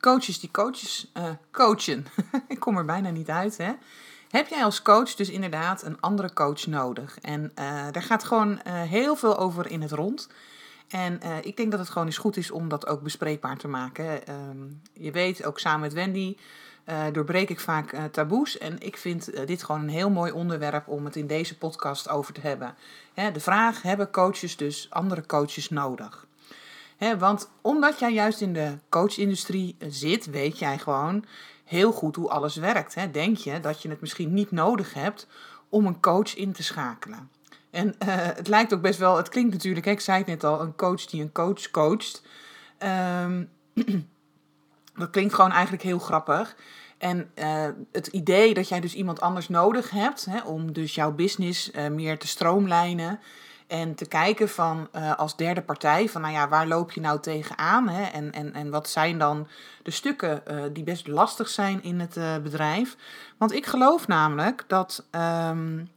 Coaches die coaches uh, coachen. Ik kom er bijna niet uit, hè? Heb jij als coach dus inderdaad een andere coach nodig? En uh, daar gaat gewoon uh, heel veel over in het rond. En ik denk dat het gewoon eens goed is om dat ook bespreekbaar te maken. Um, je weet, ook samen met Wendy doorbreek ik vaak taboes. En ik vind dit gewoon een heel mooi onderwerp om het in deze podcast over te hebben. Hè, de vraag: hebben coaches dus andere coaches nodig? Want omdat jij juist in de coachindustrie zit, weet jij gewoon heel goed hoe alles werkt. Denk je dat je het misschien niet nodig hebt om een coach in te schakelen? En het lijkt ook best wel, het klinkt natuurlijk, ik zei het net al, een coach die een coach coacht. Um, dat klinkt gewoon eigenlijk heel grappig. En uh, het idee dat jij dus iemand anders nodig hebt om dus jouw business meer te stroomlijnen. En te kijken van uh, als derde partij van nou ja, waar loop je nou tegenaan? Hè? En, en, en wat zijn dan de stukken die best lastig zijn in het bedrijf? Want ik geloof namelijk dat um,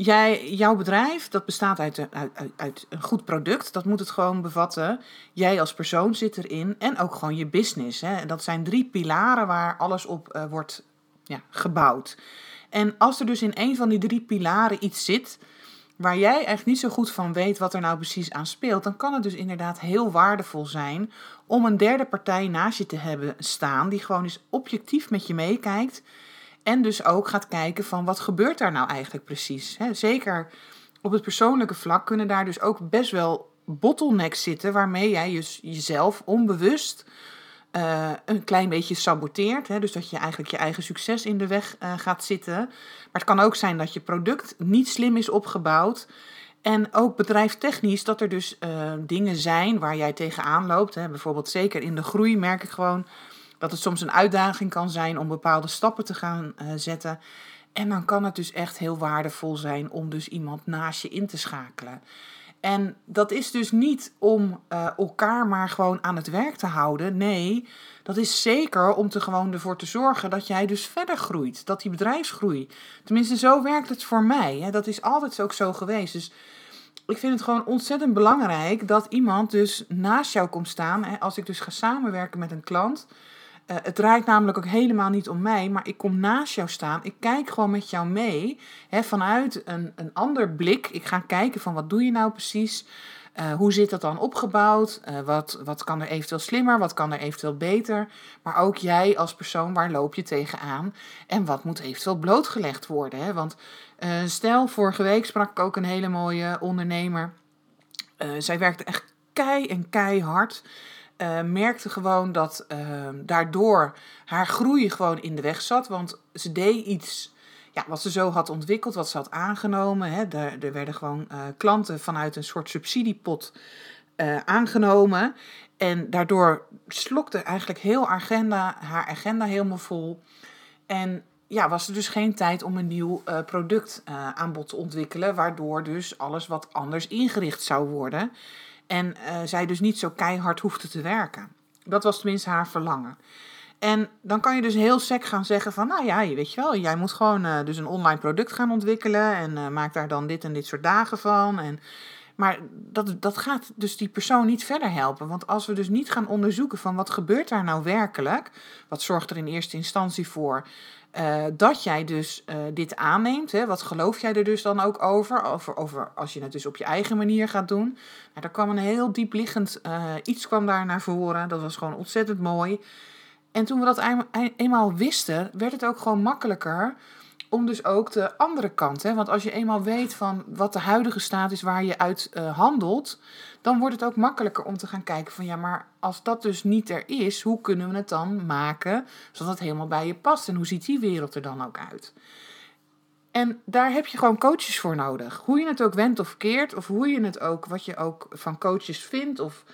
Jij, jouw bedrijf, dat bestaat uit, uit, een goed product. Dat moet het gewoon bevatten. Jij als persoon zit erin. En ook gewoon je business. Hè. Dat zijn drie pilaren waar alles op wordt ja, gebouwd. En als er dus in een van die drie pilaren iets zit waar jij echt niet zo goed van weet wat er nou precies aan speelt, dan kan het dus inderdaad heel waardevol zijn om een derde partij naast je te hebben staan die gewoon eens objectief met je meekijkt en dus ook gaat kijken van wat gebeurt daar nou eigenlijk precies. Zeker op het persoonlijke vlak kunnen daar dus ook best wel bottlenecks zitten waarmee jij dus jezelf onbewust uh, een klein beetje saboteert. Hè? Dus dat je eigenlijk je eigen succes in de weg uh, gaat zitten. Maar het kan ook zijn dat je product niet slim is opgebouwd. En ook bedrijftechnisch dat er dus uh, dingen zijn waar jij tegenaan loopt. Hè? Bijvoorbeeld zeker in de groei merk ik gewoon dat het soms een uitdaging kan zijn om bepaalde stappen te gaan zetten. En dan kan het dus echt heel waardevol zijn om dus iemand naast je in te schakelen. En dat is dus niet om uh, elkaar maar gewoon aan het werk te houden. Nee, dat is zeker om te gewoon ervoor te zorgen dat jij dus verder groeit. Dat die bedrijfsgroei. Tenminste, zo werkt het voor mij. Hè. Dat is altijd ook zo geweest. Dus ik vind het gewoon ontzettend belangrijk dat iemand dus naast jou komt staan. Hè. Als ik dus ga samenwerken met een klant uh, het draait namelijk ook helemaal niet om mij, maar ik kom naast jou staan. Ik kijk gewoon met jou mee hè, vanuit een, een ander blik. Ik ga kijken van wat doe je nou precies? Uh, hoe zit dat dan opgebouwd? Uh, wat, wat kan er eventueel slimmer? Wat kan er eventueel beter? Maar ook jij als persoon, waar loop je tegenaan? En wat moet eventueel blootgelegd worden? Hè? Want stel, vorige week sprak ik ook een hele mooie ondernemer. zij werkte echt kei en keihard uh, merkte gewoon dat uh, daardoor haar groei gewoon in de weg zat. Want ze deed iets ja, wat ze zo had ontwikkeld, wat ze had aangenomen. Hè. Er, er werden gewoon uh, klanten vanuit een soort subsidiepot aangenomen. En daardoor slokte eigenlijk heel agenda, haar agenda helemaal vol. En ja, was er dus geen tijd om een nieuw uh, productaanbod te ontwikkelen, waardoor dus alles wat anders ingericht zou worden. En uh, zij dus niet zo keihard hoefde te werken. Dat was tenminste haar verlangen. En dan kan je dus heel sec gaan zeggen van, nou ja, weet je wel, jij moet gewoon uh, dus een online product gaan ontwikkelen en uh, maak daar dan dit en dit soort dagen van. En, maar dat, dat gaat dus die persoon niet verder helpen. Want als we dus niet gaan onderzoeken van wat gebeurt daar nou werkelijk, wat zorgt er in eerste instantie voor uh, dat jij dus uh, dit aanneemt. Hè? Wat geloof jij er dus dan ook over? Over, over als je het dus op je eigen manier gaat doen. Nou, daar kwam een heel diepliggend uh, iets kwam daar naar voren. Dat was gewoon ontzettend mooi. En toen we dat eenmaal wisten, werd het ook gewoon makkelijker om dus ook de andere kant. Hè? Want als je eenmaal weet van wat de huidige staat is waar je uit uh, handelt, dan wordt het ook makkelijker om te gaan kijken van ja, maar als dat dus niet er is, hoe kunnen we het dan maken zodat het helemaal bij je past? En hoe ziet die wereld er dan ook uit? En daar heb je gewoon coaches voor nodig. Hoe je het ook wendt of keert, of hoe je het ook, wat je ook van coaches vindt, of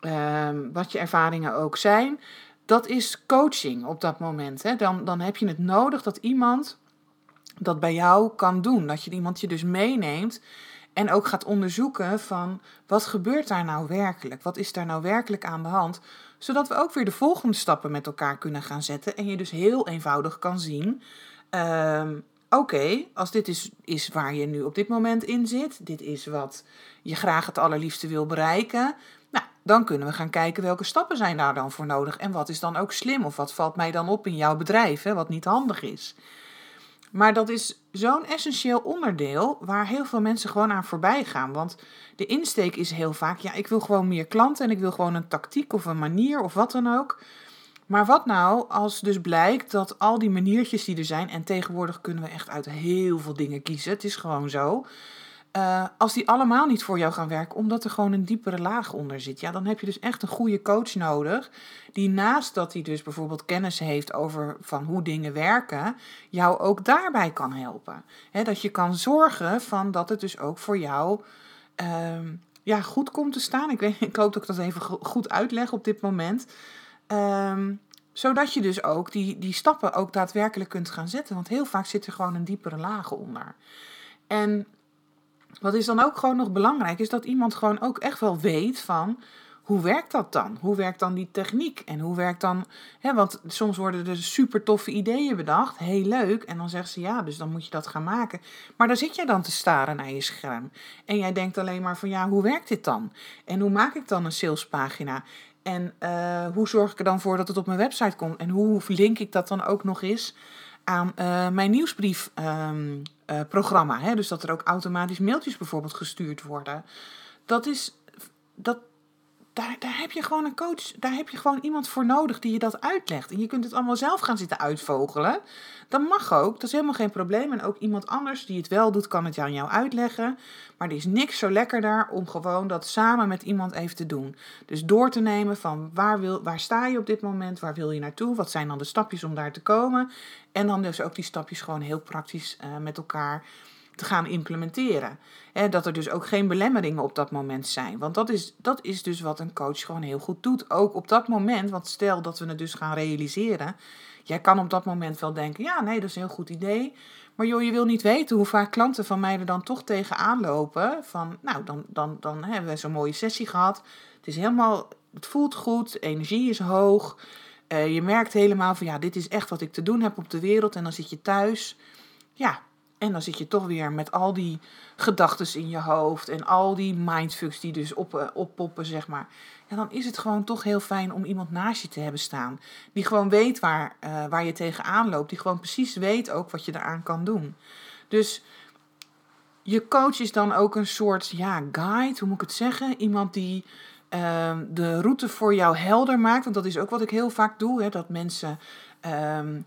ehm, wat je ervaringen ook zijn, dat is coaching op dat moment. Hè. Dan, dan heb je het nodig dat iemand dat bij jou kan doen. Dat je iemand je dus meeneemt en ook gaat onderzoeken van wat gebeurt daar nou werkelijk? Wat is daar nou werkelijk aan de hand? Zodat we ook weer de volgende stappen met elkaar kunnen gaan zetten. En je dus heel eenvoudig kan zien. Ehm, oké, als dit is, is waar je nu op dit moment in zit. Dit is wat je graag het allerliefste wil bereiken. Nou, dan kunnen we gaan kijken welke stappen zijn daar dan voor nodig. En wat is dan ook slim? Of wat valt mij dan op in jouw bedrijf, hè, wat niet handig is. Maar dat is zo'n essentieel onderdeel waar heel veel mensen gewoon aan voorbij gaan. Want de insteek is heel vaak, ja, ik wil gewoon meer klanten en ik wil gewoon een tactiek of een manier of wat dan ook. Maar wat nou als dus blijkt dat al die maniertjes die er zijn, en tegenwoordig kunnen we echt uit heel veel dingen kiezen, het is gewoon zo. Uh, als die allemaal niet voor jou gaan werken, omdat er gewoon een diepere laag onder zit, ja, dan heb je dus echt een goede coach nodig. Die naast dat hij dus bijvoorbeeld kennis heeft over van hoe dingen werken, jou ook daarbij kan helpen. He, dat je kan zorgen van dat het dus ook voor jou uh, ja, goed komt te staan. Ik, weet, ik hoop dat ik dat even goed uitleg op dit moment. Um, zodat je dus ook die, die stappen ook daadwerkelijk kunt gaan zetten. Want heel vaak zit er gewoon een diepere laag onder. En wat is dan ook gewoon nog belangrijk, is dat iemand gewoon ook echt wel weet van hoe werkt dat dan? Hoe werkt dan die techniek? En hoe werkt dan, hè, want soms worden er super toffe ideeën bedacht, heel leuk, en dan zegt ze ja, dus dan moet je dat gaan maken. Maar dan zit jij dan te staren naar je scherm en jij denkt alleen maar van ja, hoe werkt dit dan? En hoe maak ik dan een salespagina? En uh, hoe zorg ik er dan voor dat het op mijn website komt? En hoe link ik dat dan ook nog eens aan uh, mijn nieuwsbriefprogramma? Um, uh, dus dat er ook automatisch mailtjes bijvoorbeeld gestuurd worden. Dat is, dat, daar, daar heb je gewoon een coach, daar heb je gewoon iemand voor nodig die je dat uitlegt. En je kunt het allemaal zelf gaan zitten uitvogelen. Dat mag ook, dat is helemaal geen probleem. En ook iemand anders die het wel doet, kan het aan jou uitleggen. Maar er is niks zo lekker daar om gewoon dat samen met iemand even te doen. Dus door te nemen van waar, wil, waar sta je op dit moment, waar wil je naartoe, wat zijn dan de stapjes om daar te komen. En dan dus ook die stapjes gewoon heel praktisch uh, met elkaar te gaan implementeren. En dat er dus ook geen belemmeringen op dat moment zijn. Want dat is, dat is dus wat een coach gewoon heel goed doet. Ook op dat moment, want stel dat we het dus gaan realiseren. Jij kan op dat moment wel denken, ja nee, dat is een heel goed idee. Maar joh, je wil niet weten hoe vaak klanten van mij er dan toch tegenaan lopen. Van, nou, dan, dan, dan hebben we zo'n mooie sessie gehad. Het is helemaal, het voelt goed, energie is hoog. Uh, je merkt helemaal van, ja, dit is echt wat ik te doen heb op de wereld. En dan zit je thuis. Ja, en dan zit je toch weer met al die gedachten in je hoofd en al die mindfucks die dus op, uh, oppoppen, zeg maar. En dan is het gewoon toch heel fijn om iemand naast je te hebben staan. Die gewoon weet waar, uh, waar je tegenaan loopt. Die gewoon precies weet ook wat je eraan kan doen. Dus je coach is dan ook een soort ja, guide, hoe moet ik het zeggen? Iemand die uh, de route voor jou helder maakt. Want dat is ook wat ik heel vaak doe. Hè, dat mensen ehm,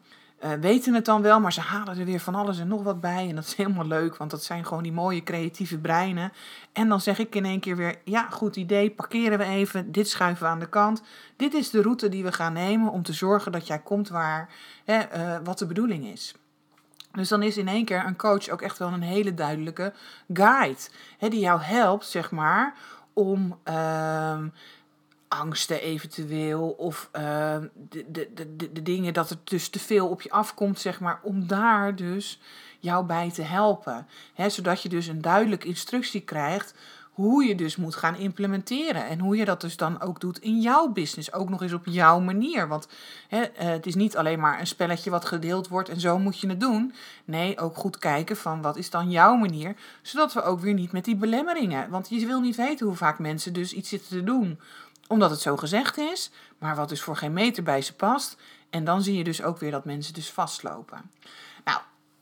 uh, weten het dan wel, maar ze halen er weer van alles en nog wat bij. En dat is helemaal leuk, want dat zijn gewoon die mooie creatieve breinen. En dan zeg ik in één keer weer: ja, goed idee, parkeren we even. Dit schuiven we aan de kant. Dit is de route die we gaan nemen om te zorgen dat jij komt waar, hè, uh, wat de bedoeling is. Dus dan is in één keer een coach ook echt wel een hele duidelijke guide. Hè, die jou helpt, zeg maar, om. Uh, angsten eventueel of uh, de, de, de, de dingen dat er dus te veel op je afkomt, zeg maar, om daar dus jou bij te helpen. He, zodat je dus een duidelijke instructie krijgt hoe je dus moet gaan implementeren. En hoe je dat dus dan ook doet in jouw business. Ook nog eens op jouw manier. Want hè, eh, het is niet alleen maar een spelletje wat gedeeld wordt en zo moet je het doen. Nee, ook goed kijken van wat is dan jouw manier. Zodat we ook weer niet met die belemmeringen. Want je wil niet weten hoe vaak mensen dus iets zitten te doen omdat het zo gezegd is, maar wat dus voor geen meter bij ze past. En dan zie je dus ook weer dat mensen dus vastlopen. Nou,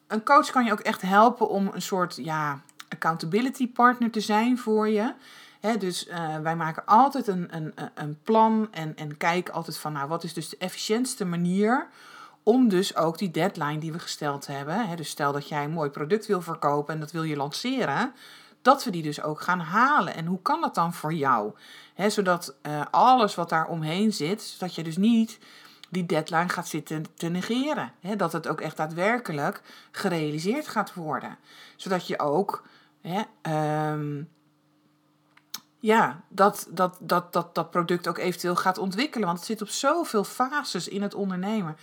een coach kan je ook echt helpen om een soort ja, accountability partner te zijn voor je. dus uh, wij maken altijd een, een, een plan en, en kijken altijd van, nou, wat is dus de efficiëntste manier om dus ook die deadline die we gesteld hebben. Dus stel dat jij een mooi product wil verkopen en dat wil je lanceren dat we die dus ook gaan halen. En hoe kan dat dan voor jou? Zodat uh, alles wat daar omheen zit, zodat je dus niet die deadline gaat zitten te negeren. Dat het ook echt daadwerkelijk gerealiseerd gaat worden. Zodat je ook um, ja, dat, dat, dat, dat dat product ook eventueel gaat ontwikkelen. Want het zit op zoveel fases in het ondernemen.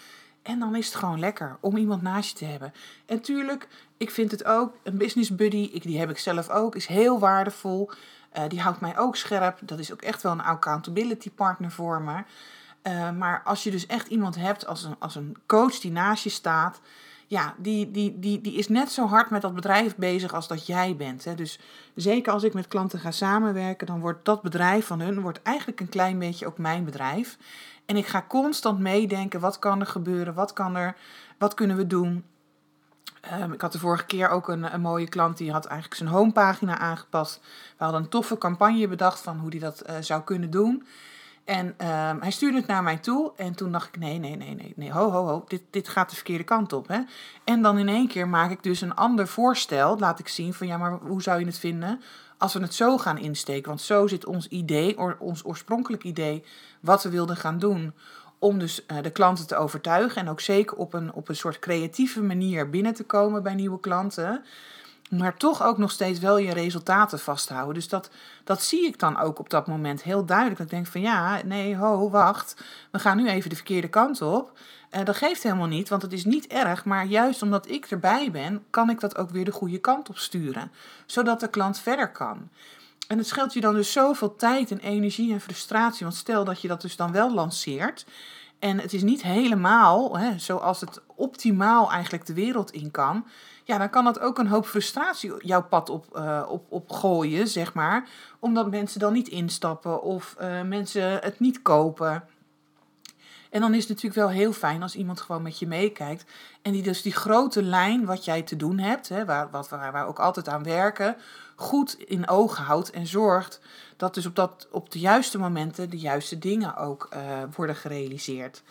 En dan is het gewoon lekker om iemand naast je te hebben. En tuurlijk, ik vind het ook, een business buddy, ik, die heb ik zelf ook, is heel waardevol. Uh, die houdt mij ook scherp. Dat is ook echt wel een accountability partner voor me. Uh, maar als je dus echt iemand hebt als een, als een coach die naast je staat, ja, die, die, die, die is net zo hard met dat bedrijf bezig als dat jij bent. Hè. Dus zeker als ik met klanten ga samenwerken, dan wordt dat bedrijf van hun wordt eigenlijk een klein beetje ook mijn bedrijf. En ik ga constant meedenken, wat kan er gebeuren, wat kan er, wat kunnen we doen. Um, ik had de vorige keer ook een, een mooie klant die had eigenlijk zijn homepagina aangepast. We hadden een toffe campagne bedacht van hoe hij dat uh, zou kunnen doen. En um, hij stuurde het naar mij toe. En toen dacht ik: nee, nee, nee, nee, nee, ho, ho, ho. Dit, dit gaat de verkeerde kant op. Hè? En dan in één keer maak ik dus een ander voorstel. Laat ik zien van ja, maar hoe zou je het vinden als we het zo gaan insteken? Want zo zit ons idee, ons oorspronkelijk idee, wat we wilden gaan doen. Om dus uh, de klanten te overtuigen. En ook zeker op een, op een soort creatieve manier binnen te komen bij nieuwe klanten maar toch ook nog steeds wel je resultaten vasthouden. Dus dat, dat zie ik dan ook op dat moment heel duidelijk. Dat ik denk van ja, nee, ho, wacht. We gaan nu even de verkeerde kant op. Dat geeft helemaal niet, want het is niet erg. Maar juist omdat ik erbij ben, kan ik dat ook weer de goede kant op sturen. Zodat de klant verder kan. En het scheelt je dan dus zoveel tijd en energie en frustratie. Want stel dat je dat dus dan wel lanceert. En het is niet helemaal hè, zoals het optimaal eigenlijk de wereld in kan ja, dan kan dat ook een hoop frustratie jouw pad op, uh, op, op gooien, zeg maar. Omdat mensen dan niet instappen of uh, mensen het niet kopen. En dan is het natuurlijk wel heel fijn als iemand gewoon met je meekijkt. En die dus die grote lijn wat jij te doen hebt, hè, waar, wat, waar, we ook altijd aan werken, goed in ogen houdt. En zorgt dat dus op, dat, op de juiste momenten de juiste dingen ook uh, worden gerealiseerd.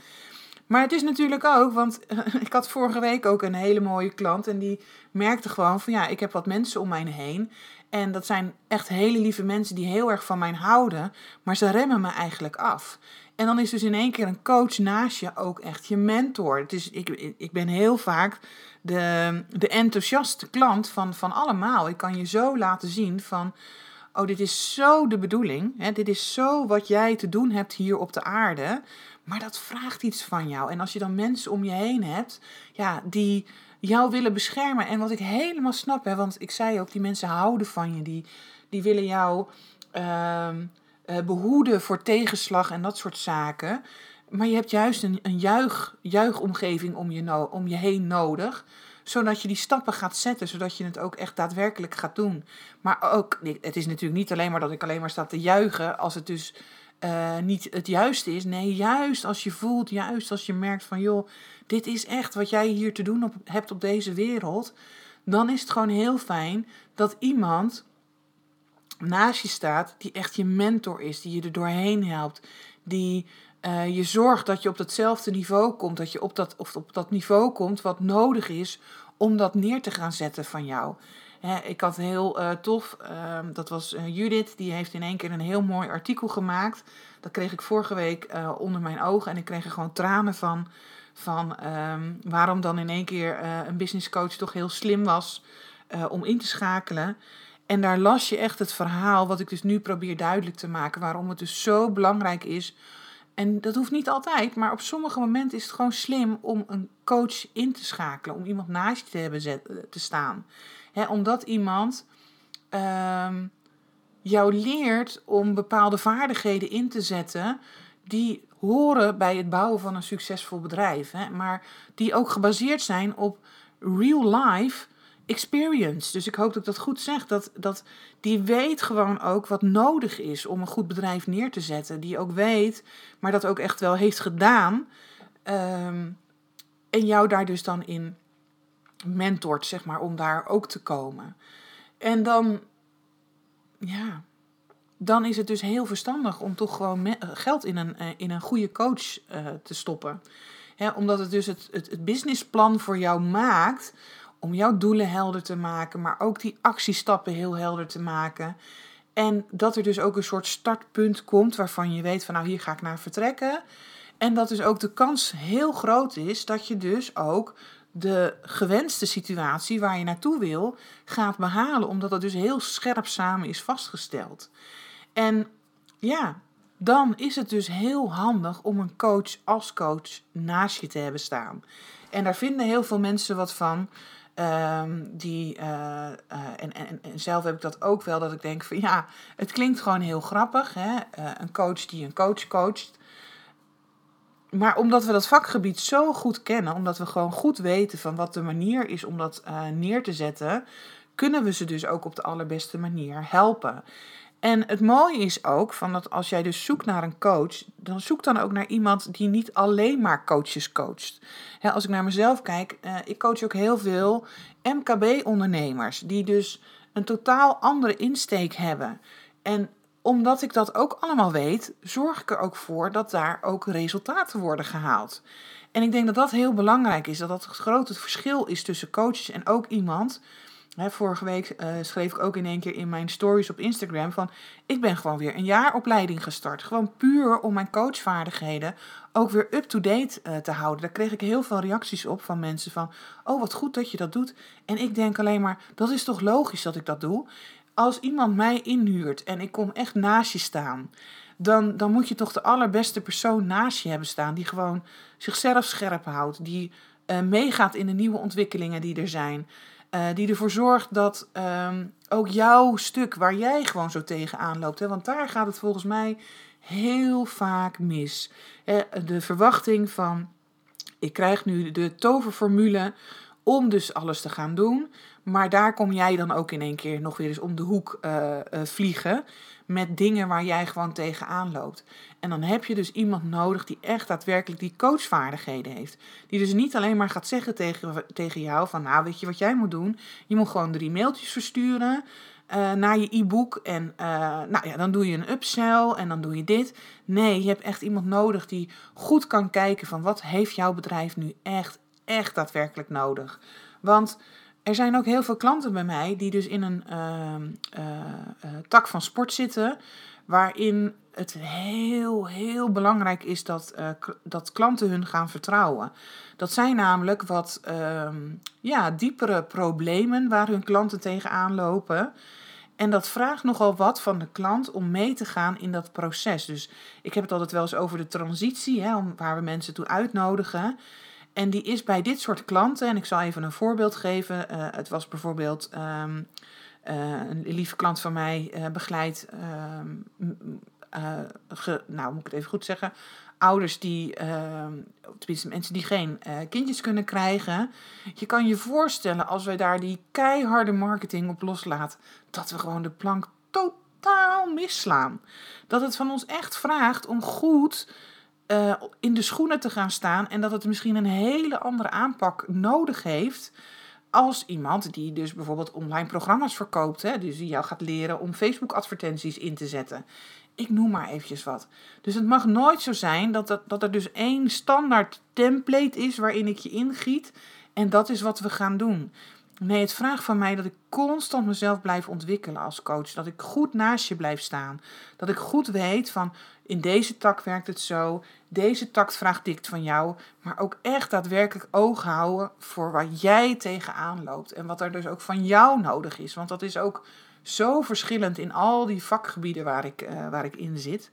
Maar het is natuurlijk ook, want ik had vorige week ook een hele mooie klant en die merkte gewoon van ja, ik heb wat mensen om mij heen. En dat zijn echt hele lieve mensen die heel erg van mij houden, maar ze remmen me eigenlijk af. En dan is dus in één keer een coach naast je ook echt je mentor. Het is, ik, ik ben heel vaak de, de enthousiaste klant van, van allemaal. Ik kan je zo laten zien van, oh, dit is zo de bedoeling. Hè? Dit is zo wat jij te doen hebt hier op de aarde. Maar dat vraagt iets van jou. En als je dan mensen om je heen hebt, ja, die jou willen beschermen. En wat ik helemaal snap, hè, want ik zei ook, die mensen houden van je. Die, die willen jou uh, behoeden voor tegenslag en dat soort zaken. Maar je hebt juist een, een juich, juichomgeving om je, no om je heen nodig zodat je die stappen gaat zetten, zodat je het ook echt daadwerkelijk gaat doen. Maar ook, het is natuurlijk niet alleen maar dat ik alleen maar sta te juichen als het dus uh, niet het juiste is. Nee, juist als je voelt, juist als je merkt van joh, dit is echt wat jij hier te doen op, hebt op deze wereld. Dan is het gewoon heel fijn dat iemand naast je staat die echt je mentor is, die je er doorheen helpt, die uh, je zorgt dat je op datzelfde niveau komt, dat je op dat, of op dat niveau komt wat nodig is om dat neer te gaan zetten van jou ik had heel uh, tof, ehm, dat was uh, Judith, die heeft in één keer een heel mooi artikel gemaakt. Dat kreeg ik vorige week onder mijn ogen en ik kreeg er gewoon tranen van. Van um, waarom dan in één keer een business coach toch heel slim was om in te schakelen. En daar las je echt het verhaal, wat ik dus nu probeer duidelijk te maken, waarom het dus zo belangrijk is. En dat hoeft niet altijd, maar op sommige momenten is het gewoon slim om een coach in te schakelen, om iemand naast je te hebben te staan omdat iemand ehm, jou leert om bepaalde vaardigheden in te zetten die horen bij het bouwen van een succesvol bedrijf. maar die ook gebaseerd zijn op real life experience. Dus ik hoop dat ik dat goed zeg. Dat, dat die weet gewoon ook wat nodig is om een goed bedrijf neer te zetten. Die ook weet, maar dat ook echt wel heeft gedaan. Um, en jou daar dus dan in mentort, zeg maar, om daar ook te komen. En dan, ja, dan is het dus heel verstandig om toch gewoon geld in een, eh, in een goede coach uh, te stoppen. omdat het dus het, het, het businessplan voor jou maakt om jouw doelen helder te maken, maar ook die actiestappen heel helder te maken. En dat er dus ook een soort startpunt komt waarvan je weet van nou hier ga ik naar vertrekken. En dat dus ook de kans heel groot is dat je dus ook de gewenste situatie waar je naartoe wil gaat behalen, omdat dat dus heel scherp samen is vastgesteld. En ja, dan is het dus heel handig om een coach als coach naast je te hebben staan. En daar vinden heel veel mensen wat van. Ehm, die, uh, en, en, en, zelf heb ik dat ook wel, dat ik denk van ja, het klinkt gewoon heel grappig. Hè? Uh, een coach die een coach coacht. Maar omdat we dat vakgebied zo goed kennen, omdat we gewoon goed weten van wat de manier is om dat neer te zetten, kunnen we ze dus ook op de allerbeste manier helpen. En het mooie is ook van dat als jij dus zoekt naar een coach, dan zoek dan ook naar iemand die niet alleen maar coaches coacht. als ik naar mezelf kijk, uh, ik coach ook heel veel MKB-ondernemers die dus een totaal andere insteek hebben. En omdat ik dat ook allemaal weet, zorg ik er ook voor dat daar ook resultaten worden gehaald. En ik denk dat dat heel belangrijk is, dat dat het grote verschil is tussen coaches en ook iemand vorige week uh, schreef ik ook in één keer in mijn stories op Instagram van ik ben gewoon weer een jaar opleiding gestart. Gewoon puur om mijn coachvaardigheden ook weer up-to-date uh, te houden. Daar kreeg ik heel veel reacties op van mensen van oh wat goed dat je dat doet. En ik denk alleen maar dat is toch logisch dat ik dat doe. Als iemand mij inhuurt en ik kom echt naast je staan, dan, dan moet je toch de allerbeste persoon naast je hebben staan die gewoon zichzelf scherp houdt, die uh, meegaat in de nieuwe ontwikkelingen die er zijn. Uh, die ervoor zorgt dat um, ook jouw stuk waar jij gewoon zo tegenaan loopt. Hè, want daar gaat het volgens mij heel vaak mis. de verwachting van ik krijg nu de toverformule om dus alles te gaan doen. Maar daar kom jij dan ook in één keer nog weer eens om de hoek uh, uh, vliegen met dingen waar jij gewoon tegenaan loopt. En dan heb je dus iemand nodig die echt daadwerkelijk die coachvaardigheden heeft. Die dus niet alleen maar gaat zeggen tegen, tegen jou van nou weet je wat jij moet doen. Je moet gewoon drie mailtjes versturen uh, naar je e-book en uh, nou ja, dan doe je een upsell en dan doe je dit. Nee, je hebt echt iemand nodig die goed kan kijken van wat heeft jouw bedrijf nu echt, echt daadwerkelijk nodig. Want er zijn ook heel veel klanten bij mij die dus in een uh, uh, tak van sport zitten, waarin het heel, heel belangrijk is dat, uh, dat klanten hun gaan vertrouwen. Dat zijn namelijk wat ehm, ja, diepere problemen waar hun klanten tegenaan lopen. En dat vraagt nogal wat van de klant om mee te gaan in dat proces. Dus ik heb het altijd wel eens over de transitie, hè, waar we mensen toe uitnodigen. En die is bij dit soort klanten, en ik zal even een voorbeeld geven. Uh, het was bijvoorbeeld um, uh, een lieve klant van mij uh, begeleidt, um, nou moet ik het even goed zeggen, ouders die, ehm, tenminste mensen die geen kindjes kunnen krijgen. Je kan je voorstellen als wij daar die keiharde marketing op loslaten, dat we gewoon de plank totaal misslaan. Dat het van ons echt vraagt om goed uh, in de schoenen te gaan staan en dat het misschien een hele andere aanpak nodig heeft als iemand die dus bijvoorbeeld online programma's verkoopt, hè, dus die jou gaat leren om Facebook advertenties in te zetten. Ik noem maar eventjes wat. Dus het mag nooit zo zijn dat, dat, dat er dus één standaard template is waarin ik je ingiet en dat is wat we gaan doen. Nee, het vraagt van mij dat ik constant mezelf blijf ontwikkelen als coach. Dat ik goed naast je blijf staan. Dat ik goed weet van in deze tak werkt het zo. Deze tak vraagt dit van jou. Maar ook echt daadwerkelijk oog houden voor waar jij tegenaan loopt. En wat er dus ook van jou nodig is. Want dat is ook zo verschillend in al die vakgebieden waar ik, uh, waar ik in zit.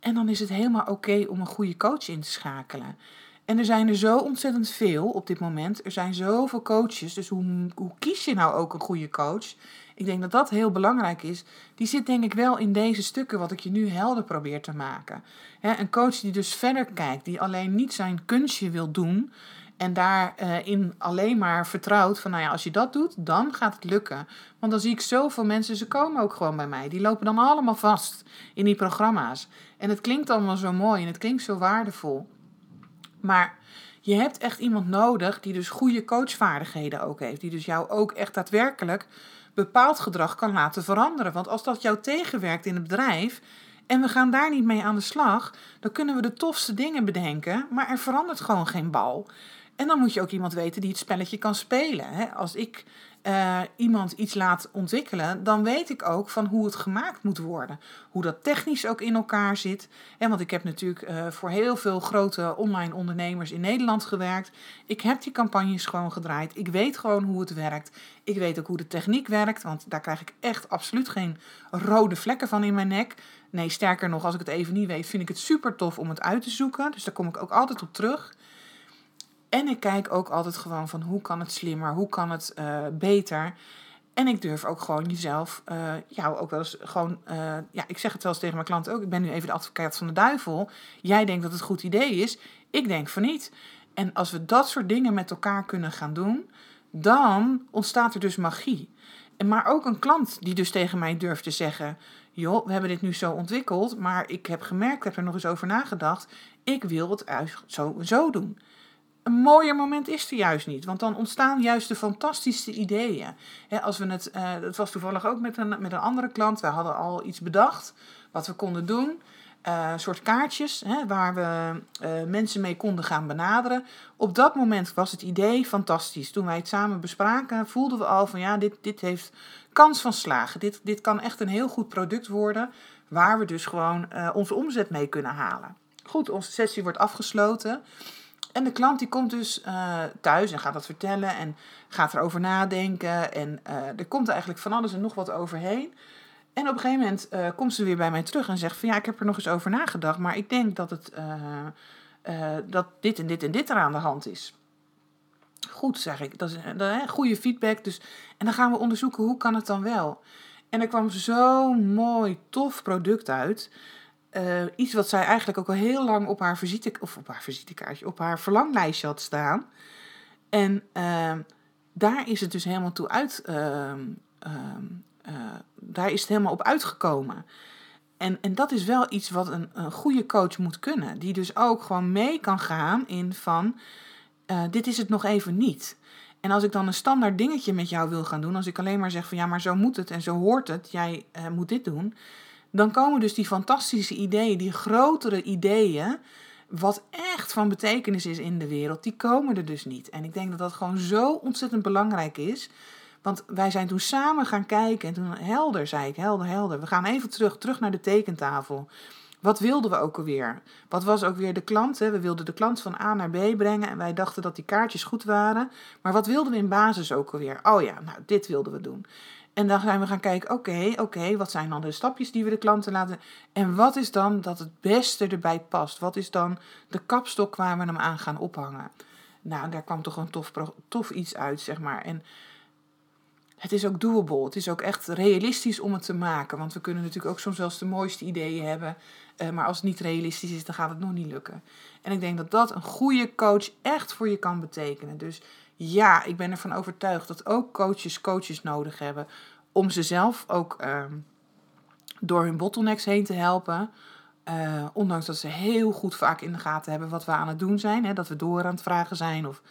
En dan is het helemaal oké om een goede coach in te schakelen. En er zijn er zo ontzettend veel op dit moment. Er zijn zoveel coaches. Dus hoe, hoe kies je nou ook een goede coach? Ik denk dat dat heel belangrijk is. Die zit denk ik wel in deze stukken wat ik je nu helder probeer te maken. een coach die dus verder kijkt, die alleen niet zijn kunstje wil doen. En daarin uh, alleen maar vertrouwt van, nou ja, als je dat doet, dan gaat het lukken. Want dan zie ik zoveel mensen, ze komen ook gewoon bij mij. Die lopen dan allemaal vast in die programma's. En het klinkt allemaal zo mooi en het klinkt zo waardevol. Maar je hebt echt iemand nodig die dus goede coachvaardigheden ook heeft. Die dus jou ook echt daadwerkelijk bepaald gedrag kan laten veranderen. Want als dat jou tegenwerkt in het bedrijf en we gaan daar niet mee aan de slag, dan kunnen we de tofste dingen bedenken, maar er verandert gewoon geen bal. En dan moet je ook iemand weten die het spelletje kan spelen. Als ik uh, iemand iets laat ontwikkelen, dan weet ik ook van hoe het gemaakt moet worden. Hoe dat technisch ook in elkaar zit. En want ik heb natuurlijk uh, voor heel veel grote online ondernemers in Nederland gewerkt. Ik heb die campagnes gewoon gedraaid. Ik weet gewoon hoe het werkt. Ik weet ook hoe de techniek werkt, want daar krijg ik echt absoluut geen rode vlekken van in mijn nek. Nee, sterker nog, als ik het even niet weet, vind ik het super tof om het uit te zoeken. Dus daar kom ik ook altijd op terug. En ik kijk ook altijd gewoon van hoe kan het slimmer, hoe kan het uh, beter. En ik durf ook gewoon jezelf, uh, jou ook wel eens gewoon, uh, ja, ik zeg het wel eens tegen mijn klanten ook. Ik ben nu even de advocaat van de duivel. Jij denkt dat het een goed idee is. Ik denk van niet. En als we dat soort dingen met elkaar kunnen gaan doen, dan ontstaat er dus magie. Maar ook een klant die dus tegen mij durft te zeggen: joh, we hebben dit nu zo ontwikkeld, maar ik heb gemerkt, ik heb er nog eens over nagedacht. Ik wil het zo, zo doen een mooier moment is er juist niet. Want dan ontstaan juist de fantastische ideeën. als we het, uh, het was toevallig ook met een, met een andere klant. We hadden al iets bedacht wat we konden doen. Uh, een soort kaartjes waar we uh, mensen mee konden gaan benaderen. Op dat moment was het idee fantastisch. Toen wij het samen bespraken, voelden we al van ja, dit, dit heeft kans van slagen. Dit, dit kan echt een heel goed product worden, waar we dus gewoon onze omzet mee kunnen halen. Goed, onze sessie wordt afgesloten. En de klant die komt dus uh, thuis en gaat dat vertellen en gaat erover nadenken. En uh, er komt eigenlijk van alles en nog wat overheen. En op een gegeven moment uh, komt ze weer bij mij terug en zegt van ja, ik heb er nog eens over nagedacht, maar ik denk dat, het, dat dit en dit en dit er aan de hand is. Goed, zeg ik. Dat is een goede feedback. Dus, en dan gaan we onderzoeken hoe kan het dan wel. En er kwam zo'n mooi, tof product uit. Uh, iets wat zij eigenlijk ook al heel lang op haar visite, of op haar visitekaartje, op haar verlanglijstje had staan. En uh, daar is het dus helemaal toe uit, uh, daar is het helemaal op uitgekomen. En, en dat is wel iets wat een, een goede coach moet kunnen. Die dus ook gewoon mee kan gaan in van, eh, dit is het nog even niet. En als ik dan een standaard dingetje met jou wil gaan doen, als ik alleen maar zeg van ja, maar zo moet het en zo hoort het, jij moet dit doen dan komen dus die fantastische ideeën, die grotere ideeën, wat echt van betekenis is in de wereld, die komen er dus niet. En ik denk dat dat gewoon zo ontzettend belangrijk is. Want wij zijn toen samen gaan kijken en toen helder, zei ik, helder, helder. We gaan even terug, terug naar de tekentafel. Wat wilden we ook alweer? Wat was ook weer de klant? Hè? We wilden de klant van A naar B brengen en wij dachten dat die kaartjes goed waren. Maar wat wilden we in basis ook alweer? Oh ja, nou, dit wilden we doen. En dan zijn we gaan kijken, oké, oké, wat zijn dan de stapjes die we de klanten laten... En wat is dan dat het beste erbij past? Wat is dan de kapstok waar we hem aan gaan ophangen? Nou, daar kwam toch een tof, tof iets uit, zeg maar. En het is ook doable. Het is ook echt realistisch om het te maken. Want we kunnen natuurlijk ook soms eens de mooiste ideeën hebben. Uh, maar als het niet realistisch is, dan gaat het nog niet lukken. En ik denk dat dat een goede coach echt voor je kan betekenen. Dus ja, ik ben ervan overtuigd dat ook coaches coaches nodig hebben om ze zelf ook uh, door hun bottlenecks heen te helpen. Uh, ondanks dat ze heel goed vaak in de gaten hebben wat we aan het doen zijn. Hè, dat we door aan het vragen zijn. Of,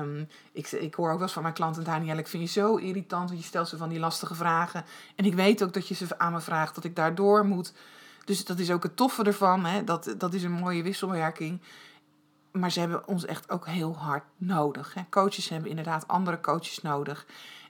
um, ik, ik hoor ook wel eens van mijn klanten, Daniel, ik vind je zo irritant. Want je stelt ze van die lastige vragen. En ik weet ook dat je ze aan me vraagt dat ik daardoor moet. Dus dat is ook het toffe ervan. Hè, dat, dat is een mooie wisselwerking maar ze hebben ons echt ook heel hard nodig. Hè. Coaches hebben inderdaad andere coaches nodig.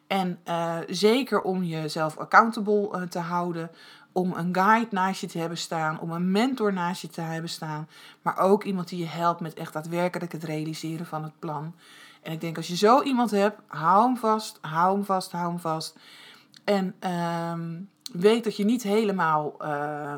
En uh, zeker om jezelf accountable uh, te houden, om een guide naast je te hebben staan, om een mentor naast je te hebben staan, maar ook iemand die je helpt met echt daadwerkelijk het realiseren van het plan. En ik denk als je zo iemand hebt, hou hem vast, hou hem vast, hou hem vast. En uh, weet dat je niet helemaal, uh,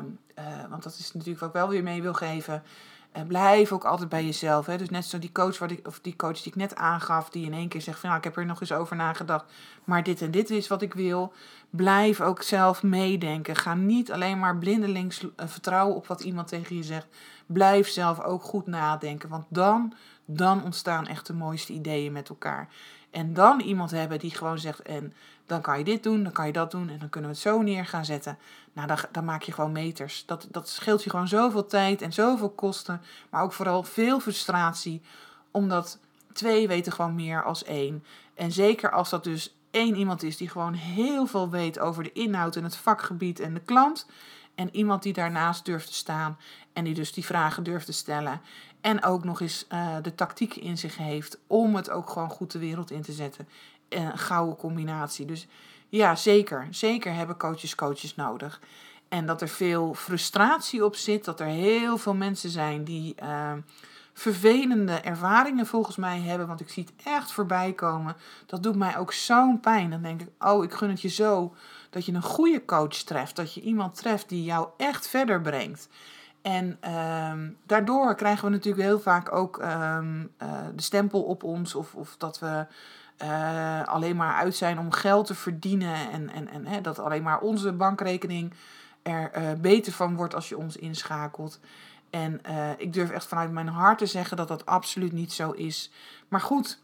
want dat is natuurlijk wat ik wel weer mee wil geven en blijf ook altijd bij jezelf. Hè? Dus net zo die coach, wat ik, of die coach die ik net aangaf, die in één keer zegt van nou, ik heb er nog eens over nagedacht, maar dit en dit is wat ik wil. Blijf ook zelf meedenken. Ga niet alleen maar blindelings eh, vertrouwen op wat iemand tegen je zegt. Blijf zelf ook goed nadenken, want dan, dan ontstaan echt de mooiste ideeën met elkaar. En dan iemand hebben die gewoon zegt en dan kan je dit doen, dan kan je dat doen en dan kunnen we het zo neer gaan zetten. Nou, dan, dan maak je gewoon meters. Dat, dat scheelt je gewoon zoveel tijd en zoveel kosten, maar ook vooral veel frustratie, omdat twee weten gewoon meer als één. En zeker als dat dus één iemand is die gewoon heel veel weet over de inhoud en het vakgebied en de klant. En iemand die daarnaast durft te staan en die dus die vragen durft te stellen. En ook nog eens uh, de tactiek in zich heeft om het ook gewoon goed de wereld in te zetten. een gouden combinatie. Dus ja, zeker. Zeker hebben coaches coaches nodig. En dat er veel frustratie op zit. Dat er heel veel mensen zijn die uh, vervelende ervaringen volgens mij hebben. Want ik zie het echt voorbij komen. Dat doet mij ook zo'n pijn. Dan denk ik, oh, ik gun het je zo dat je een goede coach treft. Dat je iemand treft die jou echt verder brengt. En uh, daardoor krijgen we natuurlijk heel vaak ook um, uh, de stempel op ons. Of, of dat we uh, alleen maar uit zijn om geld te verdienen. En, en, en hè, dat alleen maar onze bankrekening er uh, beter van wordt als je ons inschakelt. En ik durf echt vanuit mijn hart te zeggen dat dat absoluut niet zo is. Maar goed,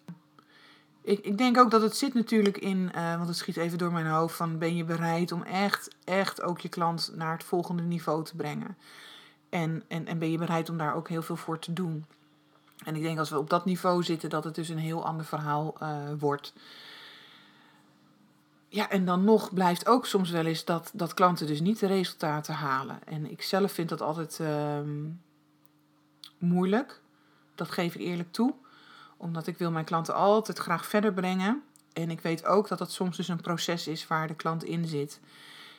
ik, ik denk ook dat het zit natuurlijk in, want het schiet even door mijn hoofd, van ben je bereid om echt, echt ook je klant naar het volgende niveau te brengen. En, en, en ben je bereid om daar ook heel veel voor te doen. En ik denk als we op dat niveau zitten, dat het dus een heel ander verhaal uh, wordt. Ja, en dan nog blijft ook soms wel eens dat, dat klanten dus niet de resultaten halen. En ik zelf vind dat altijd uh, moeilijk. Dat geef ik eerlijk toe. Omdat ik wil mijn klanten altijd graag verder brengen. En ik weet ook dat dat soms dus een proces is waar de klant in zit.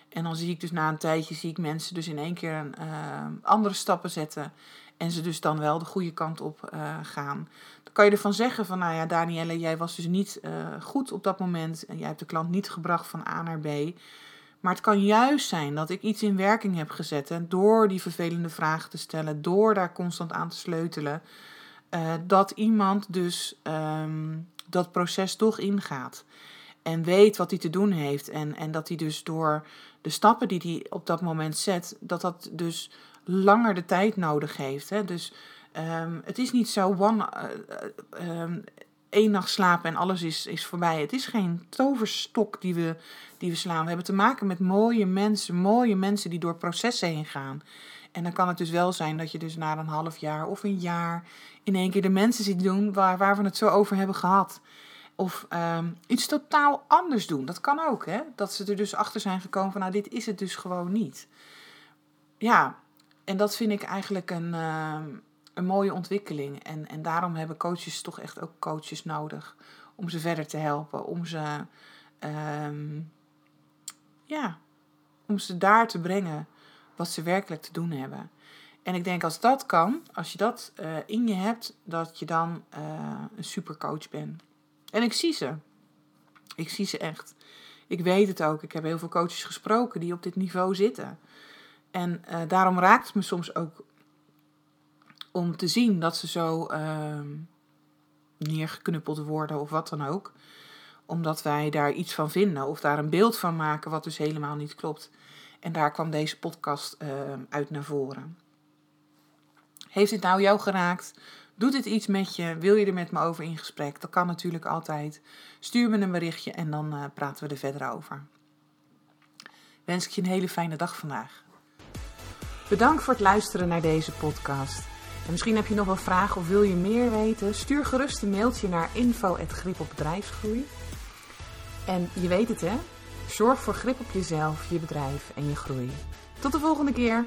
En dan zie ik dus na een tijdje zie ik mensen dus in één keer uh, andere stappen zetten. En ze dus dan wel de goede kant op uh, gaan. Dan kan je ervan zeggen van, nou ja, Danielle, jij was dus niet uh, goed op dat moment. En jij hebt de klant niet gebracht van A naar B. Maar het kan juist zijn dat ik iets in werking heb gezet. En door die vervelende vragen te stellen, door daar constant aan te sleutelen, uh, dat iemand dus um, dat proces toch ingaat. En weet wat hij te doen heeft. En, en dat hij dus door de stappen die hij op dat moment zet, dat dat dus langer de tijd nodig heeft. Hè? Dus um, het is niet zo one, uh, um, één nacht slapen en alles is, is voorbij. Het is geen toverstok die we, die we slaan. We hebben te maken met mooie mensen, mooie mensen die door processen heen gaan. En dan kan het dus wel zijn dat je dus na een half jaar of een jaar in één keer de mensen ziet doen waar, waar we het zo over hebben gehad. Of um, iets totaal anders doen. Dat kan ook, hè? Dat ze er dus achter zijn gekomen van, nou, dit is het dus gewoon niet. Ja, en dat vind ik eigenlijk een, uh, een mooie ontwikkeling. En, en daarom hebben coaches toch echt ook coaches nodig. Om ze verder te helpen. Om ze, um, ja, om ze daar te brengen wat ze werkelijk te doen hebben. En ik denk als dat kan, als je dat uh, in je hebt, dat je dan uh, een supercoach bent. En ik zie ze. Ik zie ze echt. Ik weet het ook. Ik heb heel veel coaches gesproken die op dit niveau zitten. En uh, daarom raakt het me soms ook om te zien dat ze zo uh, neergeknuppeld worden of wat dan ook. Omdat wij daar iets van vinden of daar een beeld van maken wat dus helemaal niet klopt. En daar kwam deze podcast uh, uit naar voren. Heeft dit nou jou geraakt? Doet dit iets met je? Wil je er met me over in gesprek? Dat kan natuurlijk altijd. Stuur me een berichtje en dan uh, praten we er verder over. Wens ik je een hele fijne dag vandaag. Bedankt voor het luisteren naar deze podcast. En misschien heb je nog wel vragen of wil je meer weten? Stuur gerust een mailtje naar info.grip op bedrijfsgroei. En je weet het hè? Zorg voor grip op jezelf, je bedrijf en je groei. Tot de volgende keer!